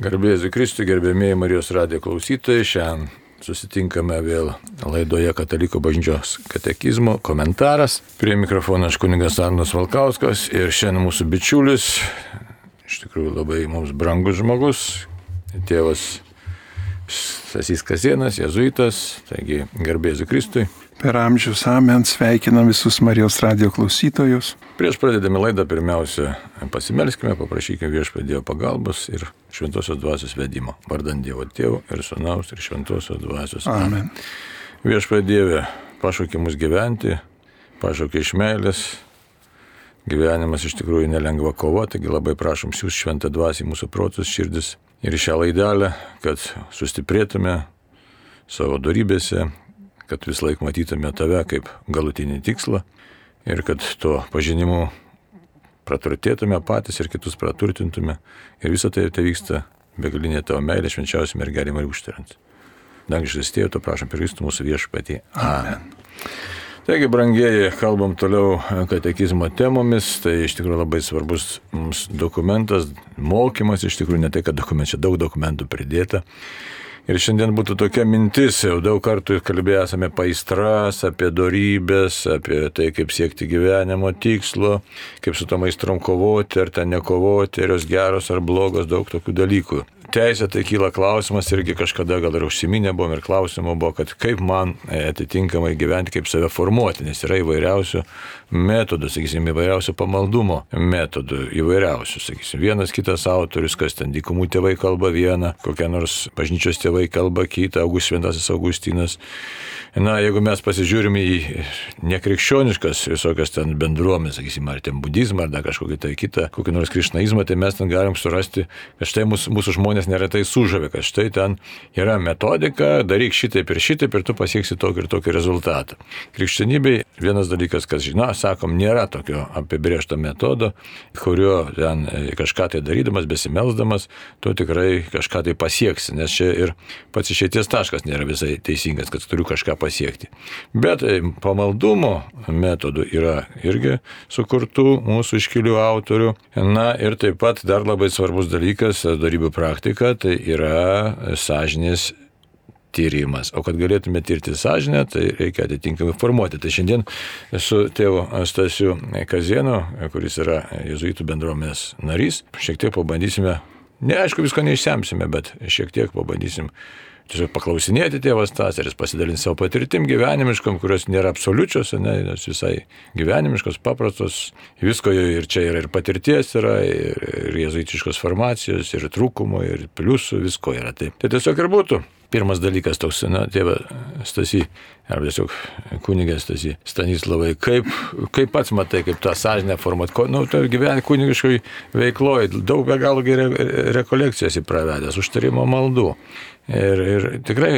Garbėsiu Kristui, gerbėmėjai Marijos radijo klausytojai. Šiandien susitinkame vėl laidoje Katalikų bažnyčios katekizmo komentaras. Prie mikrofono aš kuningas Arnas Valkauskas ir šiandien mūsų bičiulis, iš tikrųjų labai mums brangus žmogus, tėvas Sasys Kasienas, jezuitas, taigi garbėsiu Kristui. Per amžius amen sveikinam visus Marijos radio klausytojus. Prieš pradėdami laidą pirmiausia pasimelskime, paprašykime viešpadėjo pagalbos ir šventosios dvasios vedimo. Vardant Dievo Tėvų ir Sūnaus ir šventosios dvasios. Amen. Viešpadėvė pašaukė mus gyventi, pašaukė iš meilės. Gyvenimas iš tikrųjų nelengva kova, taigi labai prašom siūs šventą dvasį mūsų protus, širdis ir šią laidelę, kad sustiprėtume savo darybėse, kad vis laik matytume tave kaip galutinį tikslą ir kad tuo pažinimu praturtėtume patys ir kitus praturtintume. Ir visą tai tai vyksta begalinė tavo meilė švenčiausiai mergelį Mariją užtarant. Dangiškas tėvų, to prašom pirkistų mūsų viešpatį. Amen. Taigi, brangieji, kalbam toliau katekizmo temomis, tai iš tikrųjų labai svarbus mums dokumentas, mokymas, iš tikrųjų ne tai, kad dokumentas, čia daug dokumentų pridėta. Ir šiandien būtų tokia mintis, jau daug kartų kalbėjome apie aistras, apie darybės, apie tai, kaip siekti gyvenimo tikslo, kaip su tom aistrom kovoti, ar ten nekovoti, ar jos geros ar blogos, daug tokių dalykų. Teisė, tai kyla klausimas, irgi kažkada gal ir užsiminė buvom ir klausimų buvo, kad kaip man atitinkamai gyventi, kaip save formuoti, nes yra įvairiausių metodų, sakysim, įvairiausių pamaldumo metodų, įvairiausių, sakysim, vienas kitas autorius, kas ten dykumų tėvai kalba vieną, kokie nors bažnyčios tėvai kalba kitą, August Šventasis Augustinas. Na, jeigu mes pasižiūrime į nekrikščioniškas visokias ten bendruomenės, sakysim, ar ten budizmą, ar dar kažkokį tai kitą, kokį nors krišnaizmą, tai mes ten galim surasti, kad štai mūsų, mūsų žmonės neretai sužavė, kad štai ten yra metodika, daryk šitaip ir šitaip ir tu pasieksi tokį ir tokį rezultatą. Krikščionybei vienas dalykas, kas žino, sakom, nėra tokio apibriešto metodo, kurio ten kažką tai darydamas, besimelsdamas, tu tikrai kažką tai pasieksi, nes čia ir pats išeities taškas nėra visai teisingas, kad turiu kažką pasiekti. Bet e, pamaldumo metodų yra irgi sukurtų mūsų iškilių autorių. Na ir taip pat dar labai svarbus dalykas darybių praktika, tai yra sąžinės tyrimas. O kad galėtume tirti sąžinę, tai reikia atitinkamai formuoti. Tai šiandien su tėvu Stasiu Kazienu, kuris yra jezuitų bendruomenės narys, šiek tiek pabandysime, neaišku, visko neišsemsime, bet šiek tiek pabandysim tiesiog paklausinėti tėvas tas ir jis pasidalins savo patirtim gyvenimiškom, kurios nėra absoliučios, ne, nes visai gyvenimiškos, paprastos, visko ir čia yra ir patirties yra, ir, ir jezuitiškos formacijos, ir trūkumų, ir pliusų, visko yra. Tai, tai tiesiog ir būtų. Pirmas dalykas toks, na, tėva Stasi, arba tiesiog kunigas Stasi Stanislavai, kaip, kaip pats matai, kaip tą sąžinę formuot, nu, tai gyveni kunigiškai veikloje, daug be galo gerai rekolekcijas įpravedęs, užtarimo maldų. Ir, ir tikrai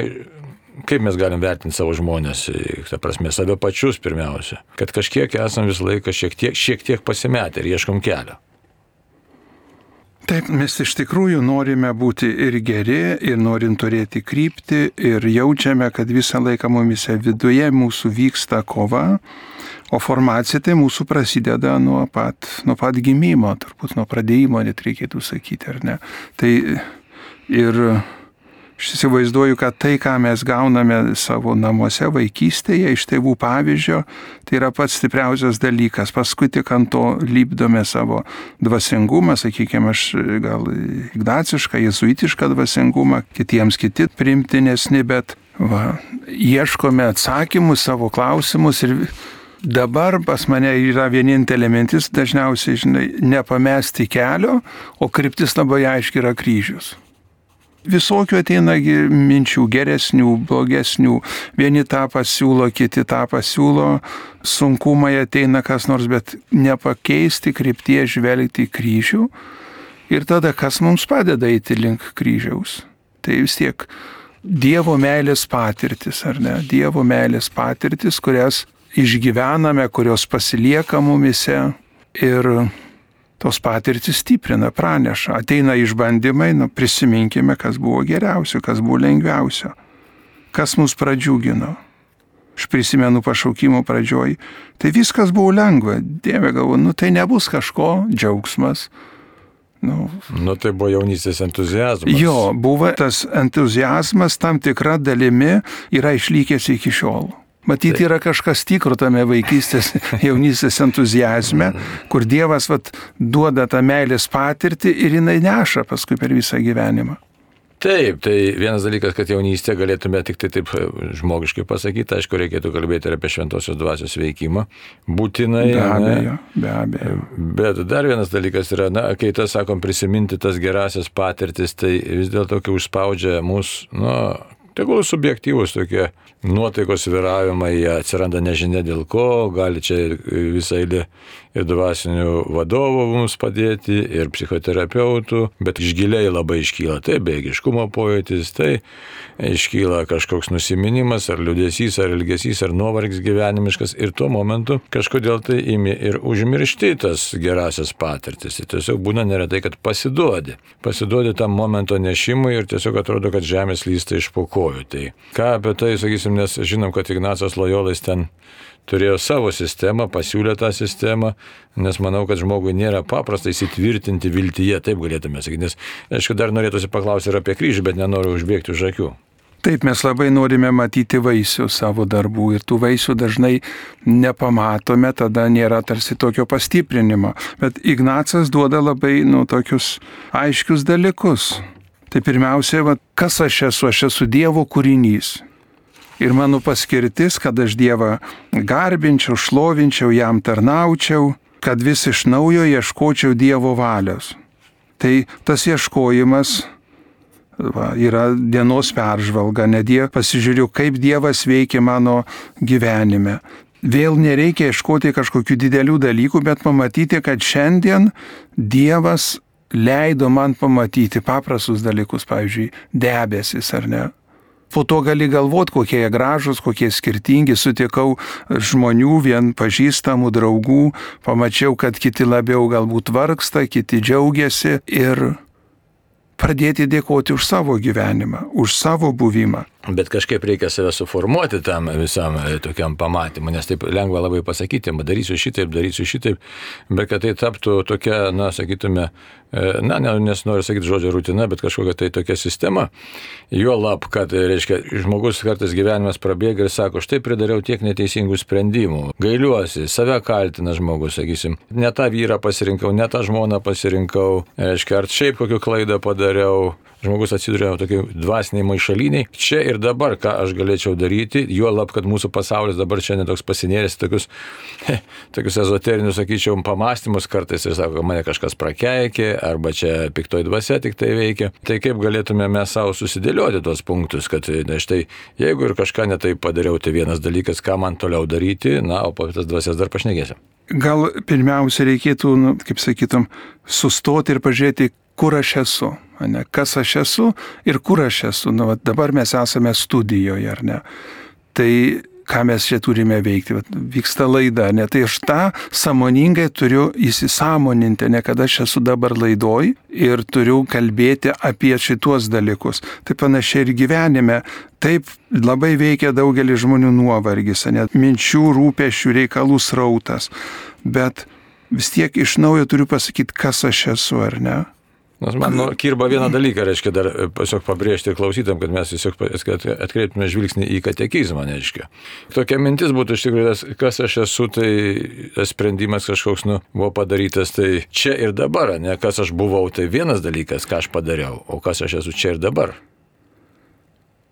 kaip mes galim vertinti savo žmonės, ta prasme, save pačius pirmiausia, kad kažkiek esam visą laiką šiek tiek, šiek tiek pasimetę ir ieškom kelio. Taip, mes iš tikrųjų norime būti ir geri, ir norim turėti kryptį, ir jaučiame, kad visą laiką mumise viduje mūsų vyksta kova, o formacija tai mūsų prasideda nuo pat, nuo pat gimimo, turbūt nuo pradėjimo net reikėtų sakyti, ar ne. Tai ir Aš įsivaizduoju, kad tai, ką mes gauname savo namuose vaikystėje iš tėvų pavyzdžio, tai yra pats stipriausias dalykas. Paskui tik ant to lipdome savo dvasingumą, sakykime, aš gal ignacišką, jezuitišką dvasingumą, kitiems kiti primtinesni, bet va, ieškome atsakymų savo klausimus ir dabar pas mane yra vienintelė mintis, dažniausiai, žinai, nepamesti kelio, o kryptis labai aiškiai yra kryžius visokių ateina minčių geresnių, blogesnių. Vieni tą pasiūlo, kiti tą pasiūlo, sunkumai ateina kas nors, bet nepakeisti krypties žvelgti į kryžių. Ir tada kas mums padeda eiti link kryžiaus? Tai vis tiek Dievo meilės patirtis, ar ne? Dievo meilės patirtis, kurias išgyvename, kurios pasilieka mumise ir tos patirtis stiprina, praneša, ateina išbandymai, nu, prisiminkime, kas buvo geriausio, kas buvo lengviausio, kas mus pradžiugino. Aš prisimenu pašaukimo pradžioj, tai viskas buvo lengva. Dieve galvo, nu tai nebus kažko džiaugsmas. Nu, Nu tai buvo jaunystės entuzijazmas. jo, buvo tas entuzijazmas tam tikra dalimi yra išlikęs iki šiol. Matyti yra kažkas tikro tame vaikystės, jaunystės entuzijazme, kur Dievas vat, duoda tą meilės patirtį ir jinai neša paskui per visą gyvenimą. Taip, tai vienas dalykas, kad jaunystė galėtume tik tai taip e, žmogiškai pasakyti, aišku, reikėtų kalbėti ir apie šventosios dvasios veikimą. Būtinai. Be ne? abejo, be abejo. Bet dar vienas dalykas yra, na, kai tas sakom prisiminti tas gerasias patirtis, tai vis dėlto, kai užspaudžia mūsų, nu, tegul subjektyvus tokie nuotaikos viravimai, jie atsiranda nežinia dėl ko, gali čia visai ir dvasinių vadovų mums padėti, ir psichoterapeutų, bet iš giliai labai iškyla tai bėgiškumo pojūtis, tai iškyla kažkoks nusiminimas, ar liūdėsys, ar ilgesys, ar nuovargis gyvenimiškas ir tuo momentu kažkodėl tai imi ir užmiršti tas gerasias patirtis. Tai tiesiog būna neretai, kad pasiduodi. Pasiduodi tam momento nešimui ir tiesiog atrodo, kad žemės lysta iš pokojų. Tai ką apie tai, sakysim, nes žinom, kad Ignacas Lojolais ten turėjo savo sistemą, pasiūlė tą sistemą, nes manau, kad žmogui nėra paprasta įsitvirtinti viltyje, taip galėtume sakyti. Nes, aišku, dar norėtųsi paklausti ir apie kryžių, bet nenoriu užbėgti už akių. Taip, mes labai norime matyti vaisių savo darbų ir tų vaisių dažnai nepamatome, tada nėra tarsi tokio pastiprinimo. Bet Ignacas duoda labai, nu, tokius aiškius dalykus. Tai pirmiausia, va, kas aš esu, aš esu Dievo kūrinys. Ir mano paskirtis, kad aš Dievą garbinčiau, šlovinčiau, jam tarnaučiau, kad vis iš naujo ieškočiau Dievo valios. Tai tas ieškojimas va, yra dienos peržvalga, nedie pasižiūriu, kaip Dievas veikia mano gyvenime. Vėl nereikia ieškoti kažkokių didelių dalykų, bet pamatyti, kad šiandien Dievas leido man pamatyti paprastus dalykus, pavyzdžiui, debesis ar ne. Po to gali galvoti, kokie jie gražus, kokie skirtingi, sutikau žmonių, vien pažįstamų draugų, pamačiau, kad kiti labiau galbūt vargsta, kiti džiaugiasi. Ir pradėti dėkoti už savo gyvenimą, už savo buvimą. Bet kažkaip reikia save suformuoti tam visam e, tokiam pamatymui, nes taip lengva labai pasakyti, darysiu šitaip, darysiu šitaip, bet kad tai taptų tokia, na, sakytume, e, na, ne, nes noriu sakyti žodžio rutina, bet kažkokia tai tokia sistema, jo lab, kad, e, reiškia, žmogus kartais gyvenimas prabėga ir sako, štai pridariau tiek neteisingų sprendimų, gailiuosi, save kaltina žmogus, sakysim, ne tą vyrą pasirinkau, ne tą žmoną pasirinkau, reiškia, ar šiaip kokią klaidą padariau, žmogus atsiduria tokiai dvasiniai maišaliniai. Čia ir dabar, ką aš galėčiau daryti, juo lab, kad mūsų pasaulis dabar čia netoks pasinėręs, tokius, he, tokius ezoterinius, sakyčiau, pamastymus kartais ir sako, mane kažkas prakeikė, arba čia piktoj dvasia tik tai veikia. Tai kaip galėtume mes savo susidėlioti tuos punktus, kad na, štai, jeigu ir kažką netai padariau, tai vienas dalykas, ką man toliau daryti, na, o po tas dvasias dar pašnekėsim. Gal pirmiausia reikėtų, nu, kaip sakytum, sustoti ir pažiūrėti, kur aš esu, ne, kas aš esu ir kur aš esu. Nu, vat dabar mes esame studijoje, ar ne? Tai ką mes čia turime veikti, vat, vyksta laida, ne, tai aš tą samoningai turiu įsisamoninti, ne kad aš esu dabar laidoj ir turiu kalbėti apie šituos dalykus. Tai panašiai ir gyvenime, taip labai veikia daugelį žmonių nuovargis, net minčių, rūpešių, reikalų srautas, bet vis tiek iš naujo turiu pasakyti, kas aš esu, ar ne? Nors man nu, kirba vieną dalyką, reiškia, dar e, tiesiog pabrėžti ir klausytam, kad mes tiesiog atkreiptume žvilgsnį į katekizmą, reiškia. Tokia mintis būtų iš tikrųjų, kas aš esu, tai tas sprendimas kažkoks nu, buvo padarytas, tai čia ir dabar, ne kas aš buvau, tai vienas dalykas, ką aš padariau, o kas aš esu čia ir dabar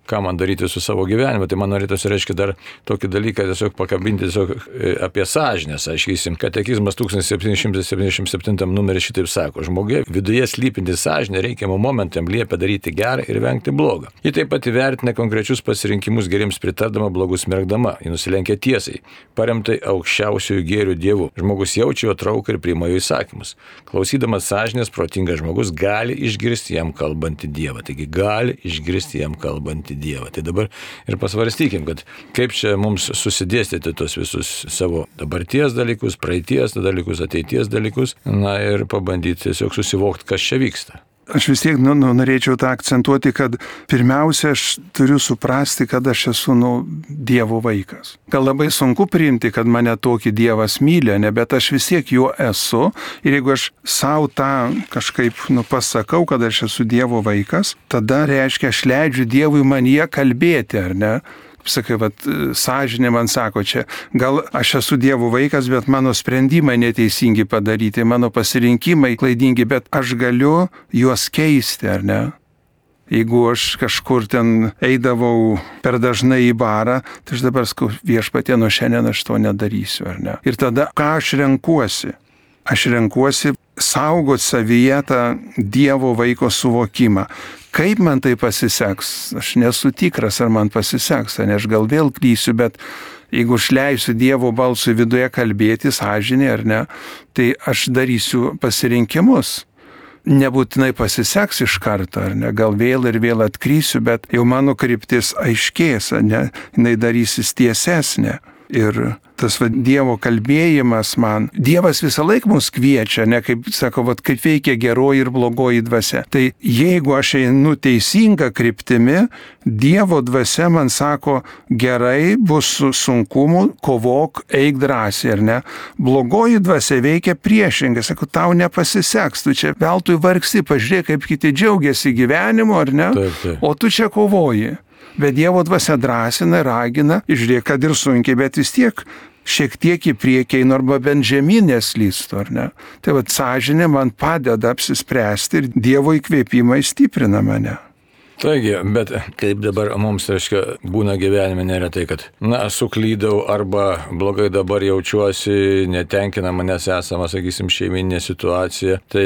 ką man daryti su savo gyvenimu. Tai man norėtųsi, reiškia, dar tokį dalyką tiesiog pakabinti tiesiog e, apie sąžinę. Aiškysim, katekizmas 1777 numeris šitaip sako, žmogė viduje slypinti sąžinę reikiamų momentam liepia daryti gerą ir vengti blogą. Ji taip pat įvertina konkrečius pasirinkimus geriems pritardama, blogus merkdama. Ji nusilenkia tiesai, paremtai aukščiausiųjų gėrių dievų. Žmogus jaučia jo trauką ir priima jo įsakymus. Klausydamas sąžinės, protingas žmogus gali išgirsti jam kalbantį dievą. Taigi gali išgirsti jam kalbantį Dievą. Tai dabar ir pasvarstykim, kad kaip čia mums susidėstyti tos visus savo dabarties dalykus, praeities dalykus, ateities dalykus, na ir pabandyti tiesiog susivokti, kas čia vyksta. Aš vis tiek nu, nu, norėčiau tą akcentuoti, kad pirmiausia, aš turiu suprasti, kad aš esu nu, Dievo vaikas. Gal labai sunku priimti, kad mane tokį Dievas myli, ne, bet aš vis tiek juo esu. Ir jeigu aš savo tą kažkaip nu, pasakau, kad aš esu Dievo vaikas, tada reiškia, aš leidžiu Dievui man jie kalbėti, ar ne? Sakai, vat, sąžinė man sako, čia gal aš esu Dievo vaikas, bet mano sprendimai neteisingi padaryti, mano pasirinkimai klaidingi, bet aš galiu juos keisti, ar ne? Jeigu aš kažkur ten eidavau per dažnai į barą, tai aš dabar viešpatė, nuo šiandien aš to nedarysiu, ar ne? Ir tada ką aš renkuosi? Aš renkuosi saugot savyje tą Dievo vaiko suvokimą. Kaip man tai pasiseks? Aš nesu tikras, ar man pasiseks, ar ne aš gal vėl klysiu, bet jeigu aš leisiu Dievo balsui viduje kalbėti, sąžinė ar ne, tai aš darysiu pasirinkimus. Nebūtinai pasiseks iš karto, ar ne, gal vėl ir vėl atkrysiu, bet jau mano kryptis aiškės, ne, jinai darysis tiesesnė. Ir tas va, Dievo kalbėjimas man, Dievas visą laiką mus kviečia, ne kaip sako, va, kaip veikia geroji ir blogoji dvasia. Tai jeigu aš einu teisinga kryptimi, Dievo dvasia man sako, gerai, bus sunkumų, kovok, eik drąsiai, ar ne? Blogoji dvasia veikia priešingai, sako, tau nepasiseks, tu čia veltui vargsi, pažiūrėk, kaip kiti džiaugiasi gyvenimu, ar ne? Taip, taip. O tu čia kovoji. Bet Dievo dvasia drąsina, ragina, žiūrėk, kad ir sunkiai, bet vis tiek šiek tiek į priekį einu arba bent žemynės lystu, ar ne? Tai vad sąžinė man padeda apsispręsti ir Dievo įkvėpimai stiprina mane. Taigi, bet kaip dabar mums, reiškia, būna gyvenime neretai, kad, na, suklydau arba blogai dabar jaučiuosi, netenkina manęs esama, sakysim, šeiminė situacija, tai,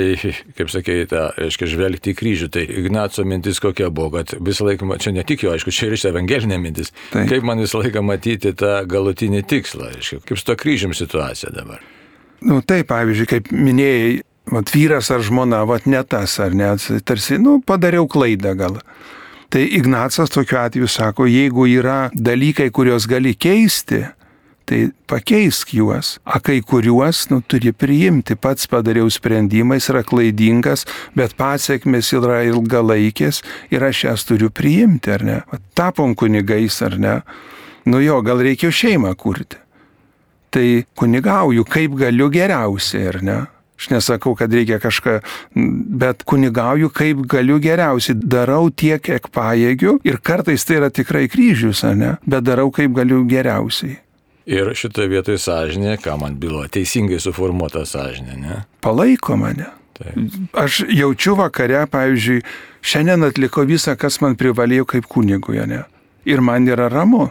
kaip sakei, tą, reiškia, žvelgti į kryžių. Tai Ignaco mintis kokia buvo, kad visą laiką, čia ne tik jo, aišku, čia ir iš evangelinė mintis, tai. kaip man visą laiką matyti tą galutinį tikslą, reiškia, kaip su to kryžium situacija dabar. Na nu, taip, pavyzdžiui, kaip minėjai, vat vyras ar žmona, vat ne tas ar ne, tarsi, nu, padariau klaidą gal. Tai Ignacas tokiu atveju sako, jeigu yra dalykai, kuriuos gali keisti, tai pakeisk juos, o kai kuriuos nu, turi priimti. Pats padariau sprendimą, jis yra klaidingas, bet pasiekmes yra ilgalaikės ir aš jas turiu priimti, ar ne? Tapom kunigais, ar ne? Nu jo, gal reikėjo šeimą kurti. Tai kunigauju, kaip galiu geriausiai, ar ne? Aš nesakau, kad reikia kažką, bet kunigauju, kaip galiu geriausiai. Darau tiek, kiek pajėgiu ir kartais tai yra tikrai kryžius, ne? Bet darau, kaip galiu geriausiai. Ir šitoje vietoje sąžinė, ką man bylo, teisingai suformuota sąžinė, ne? Palaiko mane. Taip. Aš jaučiu vakare, pavyzdžiui, šiandien atliko visą, kas man privalėjo kaip kuniguje, ne? Ir man yra ramu.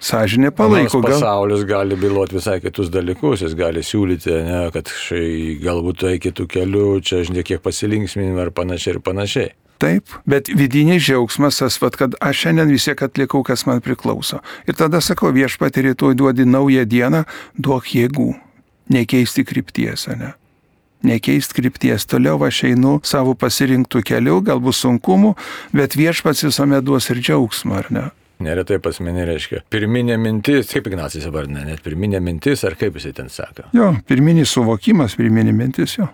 Sąžinė palaiko. Gal... Pasaulis gali byloti visai kitus dalykus, jis gali siūlyti, ne, kad šai galbūt tai kitų kelių, čia žinai, kiek pasilinksminimų ar panašiai ir panašiai. Taip, bet vidinis džiaugsmas tas, vat, kad aš šiandien vis tiek atlikau, kas man priklauso. Ir tada sakau, viešpatį rytoj duodi naują dieną, duok jėgų, nekeisti krypties, ne? Nekeisti krypties, toliau aš einu savo pasirinktų kelių, galbūt sunkumų, bet viešpats visuomet duos ir džiaugsmą, ar ne? Neretai pas mane reiškia. Pirminė mintis, kaip Ignacijas vardina, net pirminė mintis, ar kaip jisai ten sako? Jo, pirminis suvokimas, pirminė mintis jo.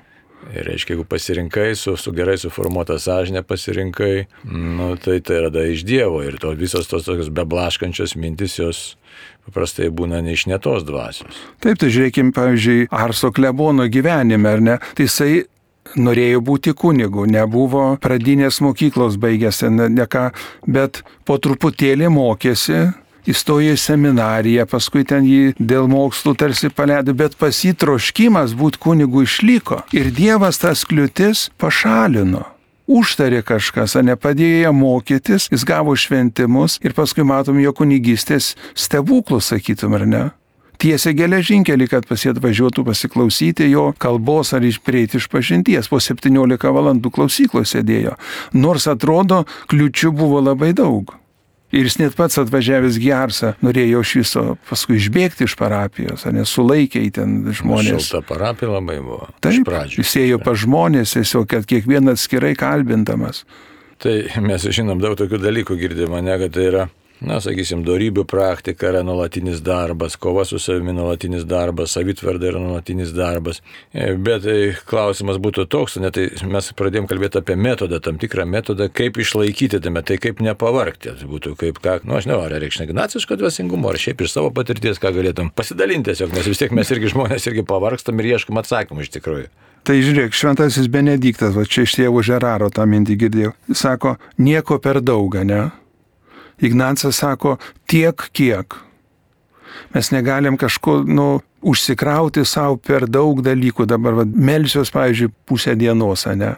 Ir reiškia, jeigu pasirinkai, su, su gerai suformuota sąžinė pasirinkai, nu, tai tai yra da iš Dievo ir to visos tos tokios beblaškančios mintis jos paprastai būna ne iš netos dvasios. Taip, tai žiūrėkime, pavyzdžiui, Arso klebono gyvenime, ar ne? Tai jisai norėjo būti kunigu, nebuvo pradinės mokyklos baigęs, ne, ką, bet po truputėlį mokėsi, įstojo į seminariją, paskui ten jį dėl mokslų tarsi paleido, bet pasitroškimas būti kunigu išliko. Ir Dievas tas kliūtis pašalino. Užtarė kažkas, ar nepadėjo mokytis, jis gavo šventimus ir paskui matom jo kunigystės stebuklus, sakytum, ar ne? Tiesia geležinkelį, kad pas jį atvažiuotų pasiklausyti jo kalbos ar išprieiti iš pažinties. Po 17 valandų klausykloje sėdėjo. Nors atrodo, kliučių buvo labai daug. Ir jis net pats atvažiavęs Gersą norėjo iš viso paskui išbėgti iš parapijos, nes sulaikė į ten žmonės. Šilta parapija labai buvo. Taip, jis ėjo pa žmonės, tiesiog, kad kiekvienas skirai kalbindamas. Tai mes žinom daug tokių dalykų girdime, ne, kad tai yra na, sakysim, darybių praktika yra nuolatinis darbas, kova su savimi nuolatinis darbas, savitvarda yra nuolatinis darbas. E, bet e, klausimas būtų toks, net tai mes pradėjom kalbėti apie metodą, tam tikrą metodą, kaip išlaikyti tame, tai kaip nepavarkti. Tai būtų kaip, ką, nu aš nežinau, ar reikšna ignaciško dvasingumo, ar šiaip iš savo patirties, ką galėtum pasidalinti tiesiog, nes vis tiek mes irgi žmonės irgi pavargstam ir ieškom atsakymų iš tikrųjų. Tai žiūrėk, šventasis Benediktas, va čia iš tėvų Žeraro tą mintį girdėjau, sako, nieko per daug, ne? Ignacas sako, tiek kiek. Mes negalim kažko, nu, užsikrauti savo per daug dalykų. Dabar, va, melsios, pavyzdžiui, pusę dienos, ne?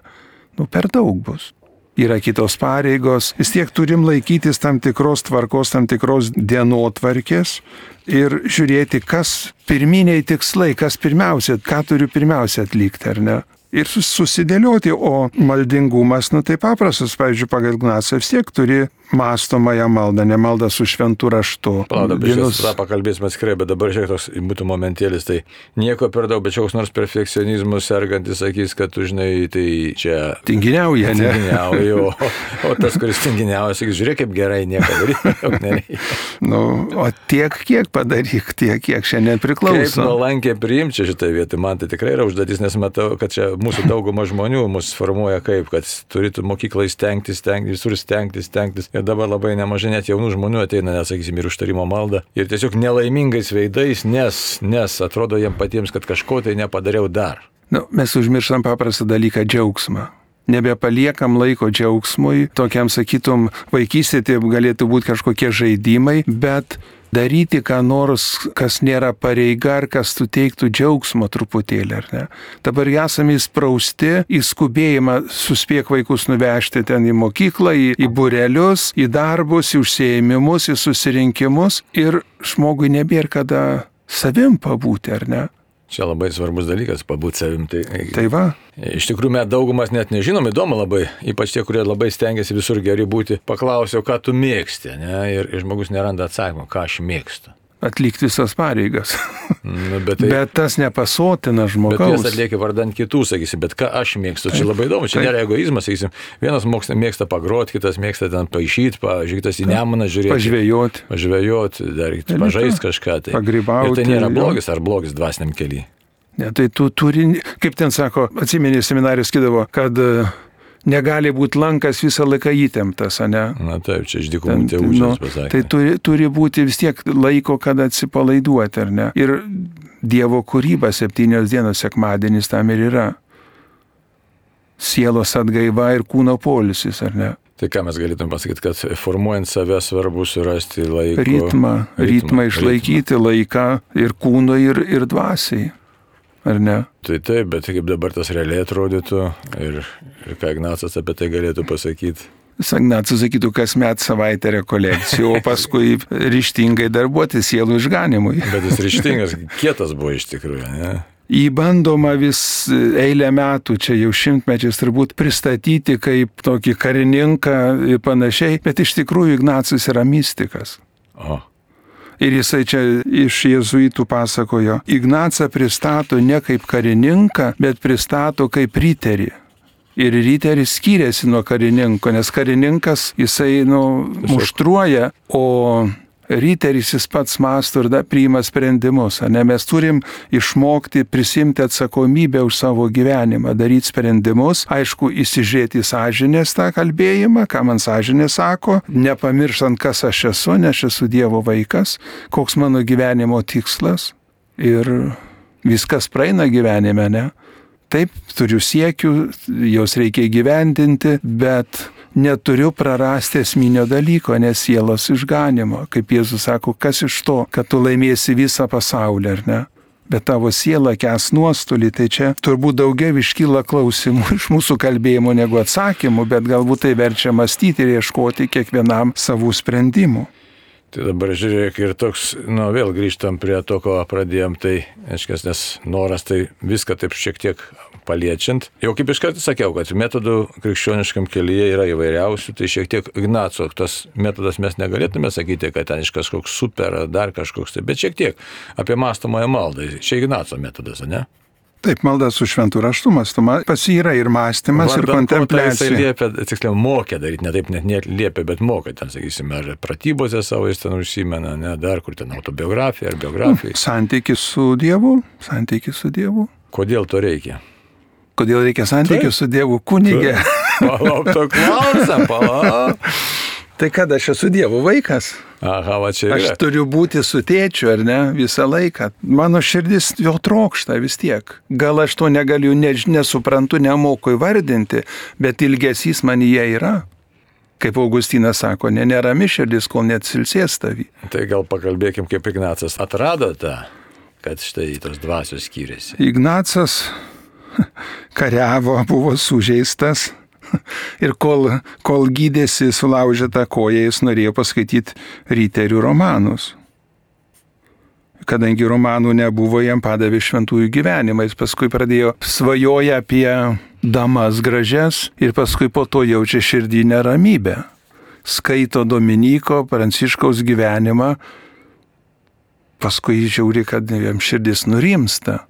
Nu, per daug bus yra kitos pareigos, vis tiek turim laikytis tam tikros tvarkos, tam tikros dienotvarkės ir žiūrėti, kas pirminiai tikslai, kas pirmiausia, ką turiu pirmiausia atlikti, ar ne ir susidėlioti, o maldingumas, nu tai paprastas, pavyzdžiui, pagal Gnacą vis tiek turi mastomąją maldą, ne maldą su šventu raštu. Palauk, Vienus... tą pakalbėsime atskirai, bet dabar žiūrėk, toks būtų momentėlis, tai nieko per daug, bet čia koks nors perfekcionizmu sergantis sakys, kad tu žinai, tai čia... Tinginiauja, ne? Tinginiauja, o, o tas, kuris tinginiauja, sakys, žiūrėk, kaip gerai, nieko daryti. nu, o tiek, kiek padaryk, tiek, kiek šiandien priklauso. Kaip nuolankiai priimti šitą vietą, man tai tikrai yra užduotis, nes matau, kad čia mūsų dauguma žmonių mus formuoja kaip, kad turėtų mokyklai stengtis, stengtis, visur stengtis, stengtis. Ir dabar labai nemažai net jaunų žmonių ateina, nesakysim, ir užtarimo maldą. Ir tiesiog nelaimingais veidais, nes, nes atrodo jiems patiems, kad kažko tai nepadariau dar. Nu, mes užmirštam paprastą dalyką - džiaugsmą nebepaliekam laiko džiaugsmui, tokiam sakytum, vaikystė tai galėtų būti kažkokie žaidimai, bet daryti ką nors, kas nėra pareiga ar kas suteiktų džiaugsmo truputėlį, ar ne. Dabar esame įsprausti į skubėjimą, suspėk vaikus nuvežti ten į mokyklą, į, į burelius, į darbus, į užsieimimus, į susirinkimus ir žmogui nebėra kada savim pabūti, ar ne. Čia labai svarbus dalykas - pabūti savim. Tai, tai va. Iš tikrųjų, mes daugumas net nežinom, įdomu labai, ypač tie, kurie labai stengiasi visur geri būti, paklausiau, ką tu mėgsti, ne? ir, žmogus neranda atsakymą, ką aš mėgstu atlikti visas pareigas. Nu, bet, tai, bet tas nepasotina žmogaus. Bet jis atlieka vardant kitų, sakysi, bet ką aš mėgstu, čia labai įdomu, čia nėra egoizmas, sakysim, vienas mokslas mėgsta pagroti, kitas mėgsta ten paaišyti, pavyzdžiui, kitas į nemoną žiūrėti. Pažvėjoti. Pažvėjoti, dar pažaisti kažką. Tai. Pagrybauti. Ir tai nėra blogis ar blogis dvasiniam keliui. Ne, tai tu turi, kaip ten sako, atsimenė seminarijos skidavo, kad uh, negali būti lankas visą laiką įtemptas, ne? Na taip, čia iš dykumų tėvų nu, pasakė. Tai turi, turi būti vis tiek laiko, kada atsipalaiduoti, ar ne? Ir Dievo kūryba septynios dienos sekmadienis tam ir yra. Sielos atgaiva ir kūno polisis, ar ne? Tai ką mes galėtume pasakyti, kad formuojant save svarbu surasti laiko. Ritmą, ritmą, ritmą išlaikyti ritmą. laiką ir kūno, ir, ir dvasiai ar ne? Tai taip, bet kaip dabar tas realiai atrodytų ir, ir ką Ignacas apie tai galėtų pasakyti. Sagnacas sakytų, kas met savaitę rekolekcijų, o paskui ryštingai darbuotis sielų išganimui. Bet jis ryštingas, kietas buvo iš tikrųjų, ne? Įbandoma vis eilę metų, čia jau šimtmečiais turbūt pristatyti kaip tokį karininką ir panašiai, bet iš tikrųjų Ignacas yra mystikas. O. Ir jisai čia iš jėzuitų pasakojo, Ignacą pristato ne kaip karininką, bet pristato kaip riterį. Ir riteris skiriasi nuo karininko, nes karininkas jisai, nu, muštruoja, o ryteris jis pats masto ir da priima sprendimus. Ne? Mes turim išmokti prisimti atsakomybę už savo gyvenimą, daryti sprendimus, aišku, įsižiūrėti į sąžinės tą kalbėjimą, ką man sąžinė sako, nepamirštant, kas aš esu, nes aš esu Dievo vaikas, koks mano gyvenimo tikslas ir viskas praeina gyvenime, ne? Taip, turiu siekių, jos reikia gyvendinti, bet neturiu prarasti esminio dalyko, nes sielos išganimo. Kaip Jėzus sako, kas iš to, kad tu laimėsi visą pasaulį, ar ne? Bet tavo siela kes nuostolį, tai čia turbūt daugiau iškyla klausimų iš mūsų kalbėjimo negu atsakymų, bet galbūt tai verčia mąstyti ir ieškoti kiekvienam savų sprendimų. Tai dabar žiūrėk ir toks, nu vėl grįžtam prie to, ko pradėjom, tai, aiškės, nes noras tai viską taip šiek tiek paliečiant. Jau kaip iš karto sakiau, kad metodų krikščioniškam kelyje yra įvairiausių, tai šiek tiek Ignaco, tas metodas mes negalėtume sakyti, kad ten iš kažkoks super ar dar kažkoks, tai, bet šiek tiek apie mastomąją maldą. Čia Ignaco metodas, ne? Taip, malda su šventų raštu mąstoma, pas jį yra ir mąstymas, ir Vardan ko tai kontempliacija. Jisai liepia, tiksliau, mokė daryti, ne taip net net liepia, bet mokė ten, sakysime, ar pratybose savo jis ten užsimena, ne dar kur ten autobiografija ar biografija. Santykis su Dievu, santykis su Dievu. Kodėl to reikia? Kodėl reikia santykių su Dievu kunigė? Palauk, to klausim, palauk. Tai kad aš esu Dievo vaikas. Aha, va čia Aš yra. turiu būti su tėčiu, ar ne, visą laiką. Mano širdis jo trokšta vis tiek. Gal aš to negaliu, ne, nesuprantu, nemoku įvardinti, bet ilgesys man jie yra. Kaip Augustinas sako, ne, nerami širdis, kol net silsės tavį. Tai gal pakalbėkim, kaip Ignacas atrado tą, kad štai tos dvasios skiriasi. Ignacas kariavo, buvo sužeistas ir kol, kol gydėsi sulaužytą koją, jis norėjo paskaityti ryterių romanus. Kadangi romanų nebuvo, jam padavė šventųjų gyvenimą. Jis paskui pradėjo svajoja apie damas gražias ir paskui po to jaučia širdį neramybę. Skaito Dominiko, Pranciškaus gyvenimą, paskui žiūri, kad jam širdis nurimsta.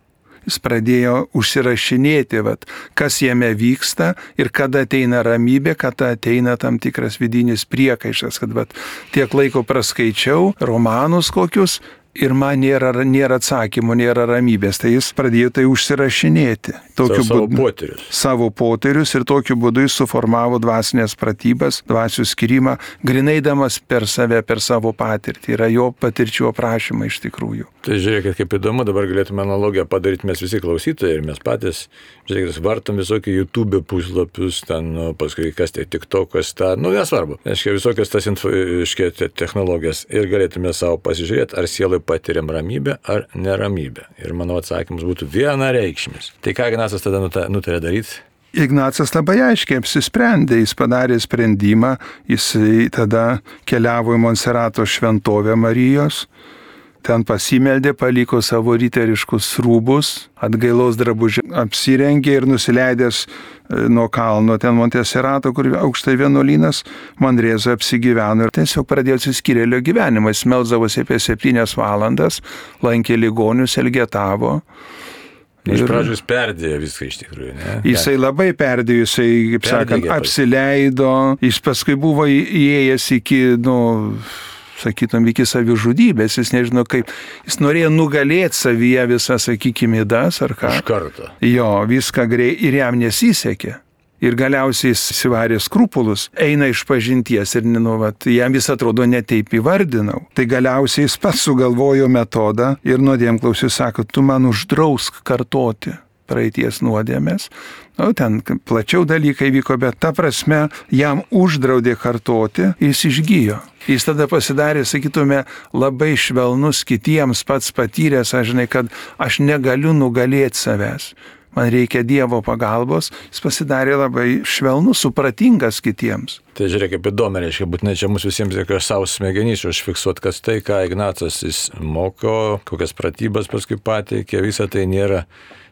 Jis pradėjo užsirašinėti, vat, kas jame vyksta ir kada ateina ramybė, kada ateina tam tikras vidinis priekaištas, kad vat, tiek laiko praskaičiau romanus kokius ir man nėra, nėra atsakymų, nėra ramybės. Tai jis pradėjo tai užsirašinėti. Savo, savo būdu- poterius. savo poterius ir tokiu būdu jis suformavo dvasinės pratybas, dvasių skirimą, grinaidamas per save, per savo patirtį. Yra jo patirčių aprašymai iš tikrųjų. Tai žiūrėkit, kaip įdomu, dabar galėtume analogiją padaryti mes visi klausytojai ir mes patys, žiūrėkit, vartom visokių YouTube puslapius, ten, nu, paskui kas tai TikTokas, ta, nu nesvarbu, aiškiai, visokias tas info, aiškiai, te- technologijas ir galėtume savo pasižiūrėti, ar sielai patiriam ramybę ar neramybę. Ir mano atsakymas būtų vienareikšmis. Tai ką Ignacas tada nuta- nutarė daryti? Ignacas labai aiškiai apsisprendė, jis padarė sprendimą, jis tada keliavo į Monserato šventovę Marijos, ten pasimeldė, paliko savo ryteriškus rūbus, atgailos drabužį apsirengė ir nusileidęs e, nuo kalno, ten Monteserato, kur aukštai vienuolynas, Mandrėzo apsigyveno ir tiesiog pradėjo atsiskyrėlio gyvenimą, jis melzdavosi apie septynias valandas, lankė ligonius, elgetavo. Iš pradžių jis perdėjo viską iš tikrųjų, ne? Jisai labai perdėjo, jisai, kaip sakant, apsileido, jis paskui buvo įėjęs iki, nu, sakytum, iki savižudybės, jis nežino kaip, jis norėjo nugalėti savyje visą, sakykime, įdas ar ką. Iš karto. Jo, viską grei ir jam nesisekė. Ir galiausiai jis įsivarė skrupulus, eina iš pažinties ir nu, vat, jam vis atrodo netaip įvardinau. Tai galiausiai jis pats sugalvojo metodą ir nuodėmklausiu sako, tu man uždrausk kartoti praeities nuodėmės. Nu, ten plačiau dalykai vyko, bet ta prasme jam uždraudė kartoti jis išgyjo. Jis tada pasidarė, sakytume, labai švelnus kitiems, pats patyręs, aš žinai, kad aš negaliu nugalėti savęs man reikia Dievo pagalbos, jis pasidarė labai švelnus, supratingas kitiems. Tai žiūrėk, kaip įdomu, reiškia, būtinai čia mums visiems reikia savo smegenys užfiksuoti, kas tai, ką Ignacas jis moko, kokias pratybas paskui pateikė, visa tai nėra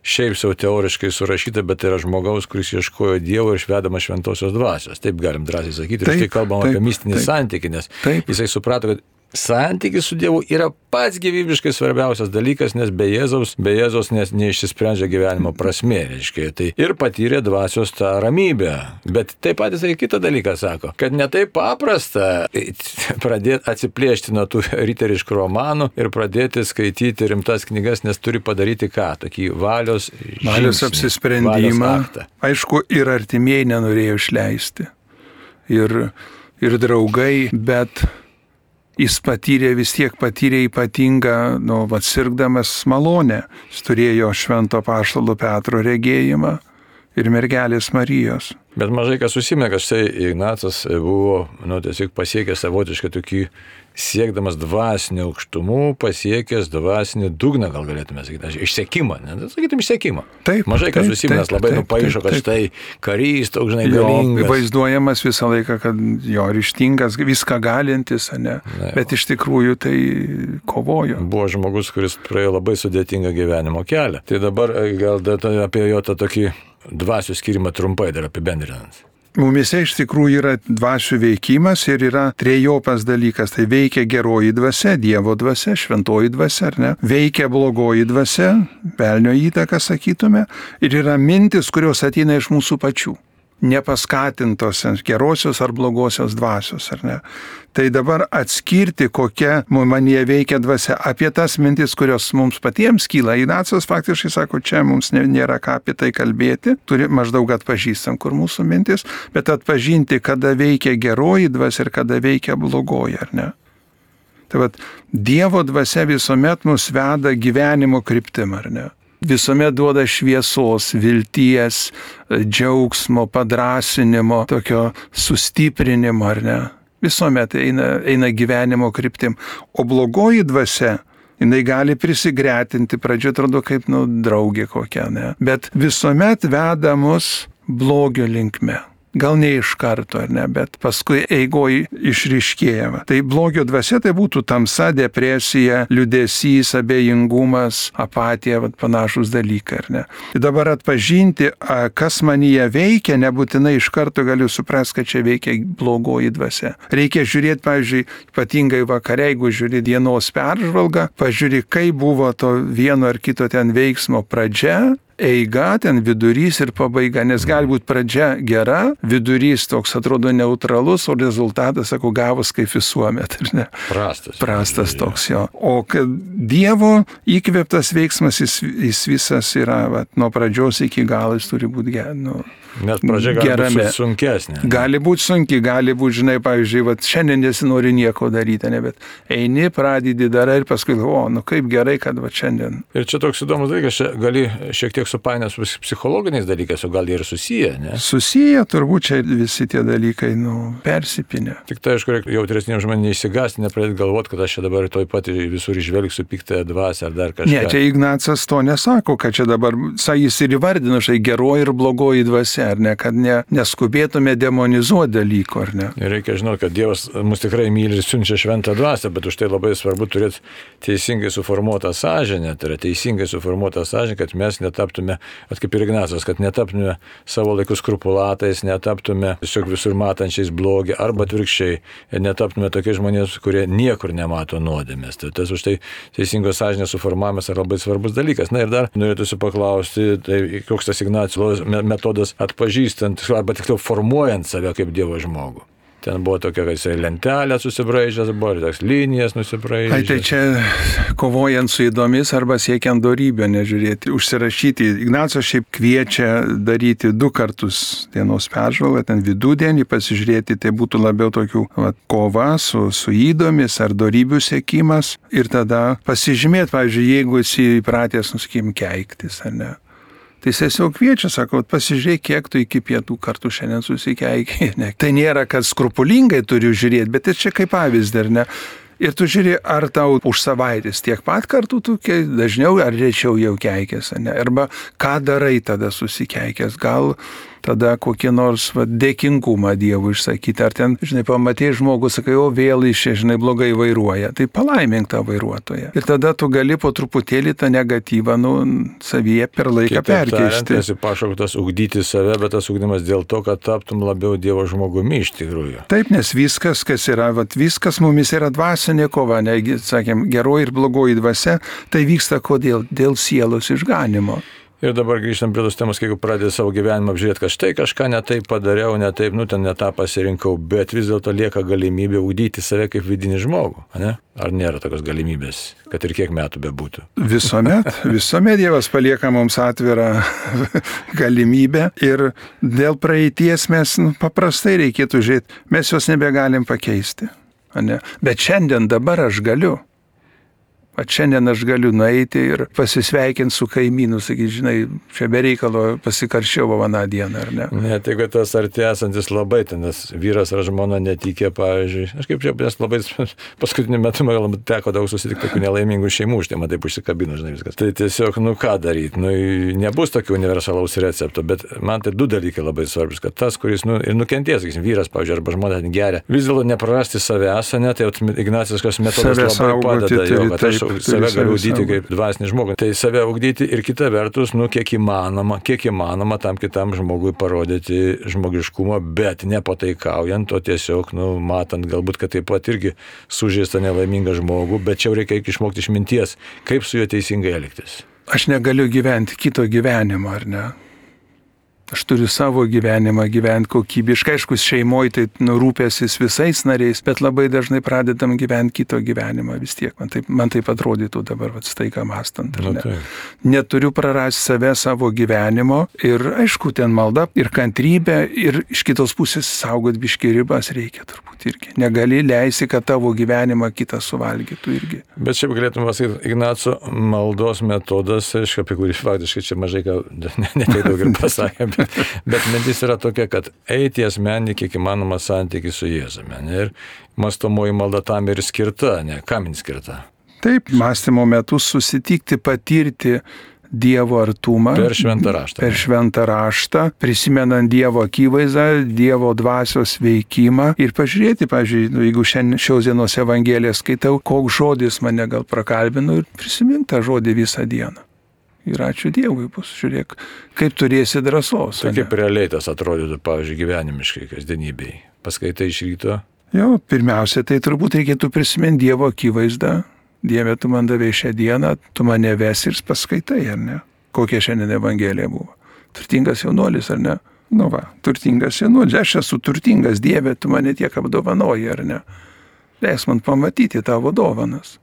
šiaip savo teoriškai surašyta, bet tai yra žmogaus, kuris ieškojo Dievo ir išvedamas šventosios dvasios. Taip galim drąsiai sakyti. Ir Taip, štai kalbam taip, apie mistinį taip. santykį, nes Taip. jisai suprato, kad Santykis su Dievu yra pats gyvybiškai svarbiausias dalykas, nes be Jėzaus, be Jėzaus nes neišsisprendžia gyvenimo prasme, reiškia. Tai ir patyrė dvasios tą ramybę. Bet taip pat jisai kitą dalyką sako, kad netai paprasta pradėti atsiplėšti nuo tų riteriškų romanų ir pradėti skaityti rimtas knygas, nes turi padaryti ką? Tokį valios, Valios apsisprendimą. valios. Aišku, ir artimieji nenorėjo išleisti. Ir, ir draugai, bet jis patyrė vis tiek patyrė ypatingą, nu, atsirgdamas malonę. Jis turėjo švento paštalo Petro regėjimą ir mergelės Marijos. Bet mažai kas užsimė, kad štai Ignacas buvo, nu, tiesiog pasiekęs savotišką tokį siekdamas dvasinį aukštumų, pasiekęs dvasinį dugną, gal galėtume sakyti, išsekimą, ne, Tai sakytum išsekimą. Taip, Mažai kas užsiminęs taip, labai nupaišo, kad štai karys, toks žinai, Jo, galingas. vaizduojamas visą laiką, kad jo ryštingas, viską galintis, ne? Na, bet iš tikrųjų tai kovojo. Buvo žmogus, kuris praėjo labai sudėtingą gyvenimo kelią. Tai dabar e, gal dar apie jo tą tokį dvasių skirimą trumpai dar apibendrinant. Mumise iš tikrųjų yra dvasių veikimas ir yra trejopas dalykas. Tai veikia geroji dvasia, Dievo dvasia, šventoji dvasia, ar ne? Veikia blogoji dvasia, velnio įtaka, sakytume. Ir yra mintis, kurios ateina iš mūsų pačių nepaskatintos gerosios ar blogosios dvasios, ar ne. Tai dabar atskirti, kokia manyje veikia dvasia, apie tas mintis, kurios mums patiems kyla. Ignacas faktiškai sako, čia mums nėra ką apie tai kalbėti, turi maždaug atpažįstam, kur mūsų mintis, bet atpažinti, kada veikia geroji dvasia ir kada veikia blogoji, ar ne. Tai vad, Dievo dvasia visuomet mus veda gyvenimo kryptim, ar ne visuomet duoda šviesos, vilties, džiaugsmo, padrasinimo, tokio sustiprinimo, ar ne? Visuomet eina, eina gyvenimo kryptim. O blogoji dvasia, jinai gali prisigretinti, pradžio atrodo kaip, nu, draugė kokia, ne? Bet visuomet veda mus blogio linkme gal ne iš karto, ar ne, bet paskui eigoj išriškėjama. Tai blogio dvasia tai būtų tamsa, depresija, liudesys, abejingumas, apatija, vat, panašus dalykai, ar ne. Tai dabar atpažinti, kas manyje veikia, nebūtinai iš karto galiu suprasti, kad čia veikia blogoji dvasia. Reikia žiūrėti, pavyzdžiui, ypatingai vakare, jeigu žiūri dienos peržvalgą, pažiūri, kaip buvo to vieno ar kito ten veiksmo pradžia, eiga, ten vidurys ir pabaiga, nes gali būti pradžia gera, vidurys toks atrodo neutralus, o rezultatas, sakau, gavus kaip visuomet, ar ne? Prastas. Prastas toks jo. O kad Dievo įkvėptas veiksmas, jis, jis visas yra, va, nuo pradžios iki galo jis turi būti geras. Nu, Net pradžia gali gerame. būti sunkesnė. Gali būti sunki, gali būti, žinai, pavyzdžiui, va, šiandien nesinori nieko daryti, ne, bet eini, pradedi darai ir paskui, o, nu kaip gerai, kad va šiandien. Ir čia toks įdomus dalykas, čia gali šiek tiek supainęs su psichologiniais dalykais, o gal ir susiję, ne? Susiję, turbūt čia visi tie dalykai, nu, persipinę. Tik tai, aišku, jautresniems žmonėms neįsigasti, nepradėti galvoti, kad aš čia dabar toj pat visur išvelgsiu piktąją dvasę ar dar kažką. Ne, čia Ignacas to nesako, kad čia dabar, sa, jis ir įvardino, štai geroji ir blogoji dvasia dvasia, ar ne, kad ne, neskubėtume demonizuoti dalyko, ar ne. Reikia žinoti, kad Dievas mus tikrai myli ir siunčia šventą dvasę, bet už tai labai svarbu turėti teisingai suformuotą sąžinę, tai yra teisingai suformuotą sąžinę, kad mes netaptume, kaip ir Ignacas, kad netaptume savo laikus skrupulatais, netaptume tiesiog visur matančiais blogį, arba atvirkščiai, netaptume tokiais žmonėmis, kurie niekur nemato nuodėmės. Tai tas už tai teisingos sąžinės suformavimas yra labai svarbus dalykas. Na ir dar norėtųsi paklausti, tai koks tas Ignacijos metodas at atpažįstant, arba tiksliau formuojant save kaip Dievo žmogų. Ten buvo tokia, kad jisai lentelę susibraižęs, buvo ir toks linijas nusibraižęs. Ai, tai čia kovojant su įdomis arba siekiant darybę, nežiūrėti, užsirašyti. Ignacas šiaip kviečia daryti du kartus dienos peržvalgą, ten vidudienį pasižiūrėti, tai būtų labiau tokių va, kova su, su įdomis ar darybių sėkimas. Ir tada pasižymėti, pavyzdžiui, jeigu esi įpratęs, nusakykim, keiktis ar ne Tai jis tiesiog kviečia, sako, pasižiūrėk, kiek tu iki pietų kartų šiandien susikeikiai. Tai nėra, kad skrupulingai turiu žiūrėti, bet čia kaip pavyzdį, ar ne? Ir tu žiūri, ar tau už savaitės tiek pat kartų tu dažniau ar rečiau jau keikės, ne? Arba ką darai tada susikeikęs, gal tada kokį nors va, dėkingumą Dievui išsakyti. Ar ten, žinai, pamatai žmogų, sakai, o vėl iš čia, žinai, blogai vairuoja. Tai palaimink tą vairuotoją. Ir tada tu gali po truputėlį tą negatyvą, nu, savyje per laiką Kitaip perkeisti. Esi pašauktas ugdyti save, bet tas ugdymas dėl to, kad taptum labiau Dievo žmogumi iš tikrųjų. Taip, nes viskas, kas yra, va, viskas mumis yra dvasinė kova, negi, sakėm, geroji ir blogoji dvasia, tai vyksta kodėl? Dėl sielos išganimo. Ir dabar grįžtam prie tos temos, jeigu pradedi savo gyvenimą apžiūrėti, kad štai kažką netaip padariau, netaip, nu ten netą pasirinkau, bet vis dėlto lieka galimybė ugdyti save kaip vidinį žmogų, ne? Ar nėra tokios galimybės, kad ir kiek metų bebūtų? Visuomet, visuomet Dievas palieka mums atvirą galimybę ir dėl praeities mes nu, paprastai reikėtų žiūrėti, mes jos nebegalim pakeisti. Ne? Bet šiandien dabar aš galiu. O šiandien aš galiu nueiti ir pasisveikinti su kaimynu, sakyti, žinai, čia bereikalo pasikarščiau vaną dieną, ar ne? Ne, tai jeigu tas arti esantis labai, ten tas vyras ar žmona netikė, pavyzdžiui, aš kaip čia, nes labai paskutiniu metu man teko daug susitikti tokių nelaimingų šeimų, štai man taip užsikabino, žinai, viskas. Tai tiesiog, nu ką daryti, nu nebus tokio universalaus recepto, bet man tai du dalykai labai svarbus, kad tas, kuris, nu, ir nukentės, sakysim, vyras, pavyzdžiui, arba žmona geria, vis dėlto neprarasti savęs, ne, tai Ignacijas metodas labai padeda, jo, kad aš aš save galiu ugdyti kaip dvasinį žmogų. Tai save ugdyti ir kita vertus, nu, kiek įmanoma, kiek įmanoma tam kitam žmogui parodyti žmogiškumą, bet nepataikaujant, o tiesiog, nu, matant galbūt, kad taip pat irgi sužeista nelaimingą žmogų, bet čia reikia išmokti išminties, kaip su juo teisingai elgtis. Aš negaliu gyventi kito gyvenimo, ar ne? Aš turiu savo gyvenimą gyventi kokybiškai. Aišku, šeimoje tai nurūpėsis visais nariais, bet labai dažnai pradedam gyventi kito gyvenimą vis tiek. Man taip, man taip atrodytų dabar, va, tai ką mastant. Nu, Ne? tai. Neturiu prarasti save savo gyvenimo ir aišku, ten malda ir kantrybė ir iš kitos pusės saugot biški ribas reikia turbūt irgi. Negali leisti, kad tavo gyvenimą kitas suvalgytų irgi. Bet šiaip galėtume pasakyti, Ignaco maldos metodas, aišku, apie kurį faktiškai čia mažai ką, ne, ne taip daug ir pasakė, bet, mintis yra tokia, kad eiti asmenį kiek įmanoma santykiai su Jėzumi. Ir mastomoji malda tam ir skirta, ne, kam jin skirta. Taip, mąstymo metu susitikti, patirti Dievo artumą. Per šventą raštą. Per šventą raštą, prisimenant Dievo akivaizdą, Dievo dvasios veikimą ir pažiūrėti, pažiūrėjau, nu, jeigu šiandien šios dienos Evangeliją skaitau, koks žodis mane gal prakalbino ir prisimink tą žodį visą dieną. Ir ačiū Dievui bus, žiūrėk, kaip turėsi drąsos. Tai kaip realiai tas atrodytų, pavyzdžiui, gyvenimiškai, kasdienybei. Paskaitai iš ryto, Jo, pirmiausia, tai turbūt reikėtų prisiminti Dievo akivaizdą. Dieve, tu man davai šią dieną, tu mane vesi ir paskaitai, ar ne? Kokia šiandien Evangelija buvo. Turtingas jaunuolis, ar ne? Nu va, turtingas jaunuolis, aš esu turtingas, Dieve, tu mane tiek apdovanoji, ar ne? Leis man pamatyti tavo dovanas.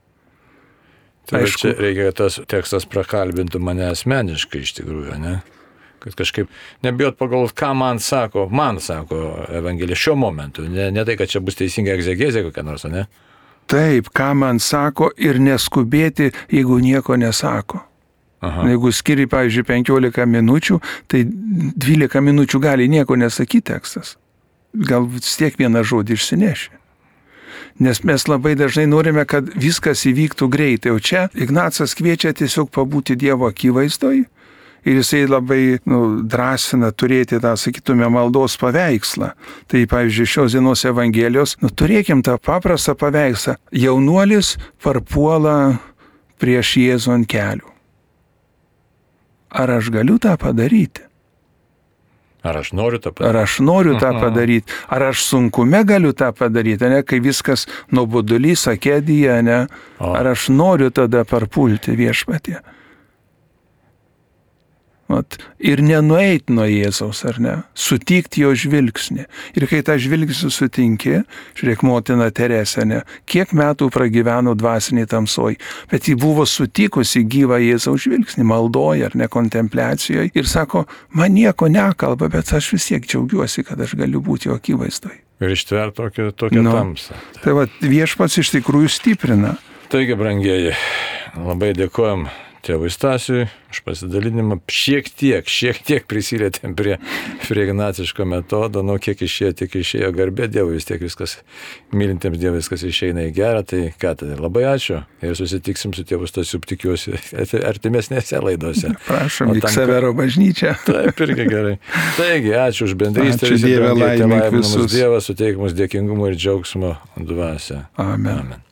Tai Aišku. čia reikia, kad tas tekstas prakalbintų mane asmeniškai iš tikrųjų, ne? Kad kažkaip nebijot pagalvoti, ką man sako, man sako Evangelija šiuo momentu. Ne, ne tai, kad čia bus teisinga egzegezė kokia nors, ne? Taip, ką man sako ir neskubėti, jeigu nieko nesako. Aha. Jeigu skiri, pavyzdžiui, 15 minučių, tai 12 minučių gali nieko nesakyti tekstas. Gal vis tiek vieną žodį išsineši. Nes mes labai dažnai norime, kad viskas įvyktų greitai. O čia Ignacas kviečia tiesiog pabūti Dievo akivaizdoj. Ir jisai labai nu, drąsina turėti tą, sakytume, maldos paveikslą. Tai, pavyzdžiui, šios dienos Evangelijos, nu, turėkim tą paprastą paveikslą. Jaunuolis parpuola prieš Jėzų ant kelių. Ar aš galiu tą padaryti? Ar aš noriu tą Ar padaryti? aš noriu tą padaryti? Ar aš sunkume galiu tą padaryti, ne, kai viskas nuobodulys, akėdyje, ne? Ar aš noriu tada parpulti viešpatį? Vat, ir nenueit nuo Jėzaus, ar ne? Sutikti jo žvilgsnį. Ir kai tą žvilgsnį sutinki, žiūrėk, motina Teresė, ne? Kiek metų pragyveno dvasiniai tamsoj, bet ji buvo sutikusi gyvą Jėzaus žvilgsnį, maldoja ar ne kontempliacijoje ir sako, man nieko nekalba, bet aš vis tiek džiaugiuosi, kad aš galiu būti jo akivaizdoj. Ir ištver tokią, tokią Nu. tamsą. Tai va, viešpats iš tikrųjų stiprina. Taigi, brangieji, labai dėkojom tėvui Stasiui už pasidalinimą. Šiek tiek, šiek tiek prisilietėm prie, prie ignaciško metodo, nu kiek išėjo, tiek išėjo garbė Dievui, vis tiek viskas, mylintiems Dievui viskas išeina į gerą, tai ką tada, labai ačiū ir susitiksim su tėvu Stasiu, tikiuosi, artimesnėse laidose. Prašom, į tam, Severo bažnyčią. Taip, irgi gerai. Taigi, ačiū už bendrystę. Ačiū tėvai, mums visus. Dievas suteikimus dėkingumo ir džiaugsmo dvasia. Amen. Amen.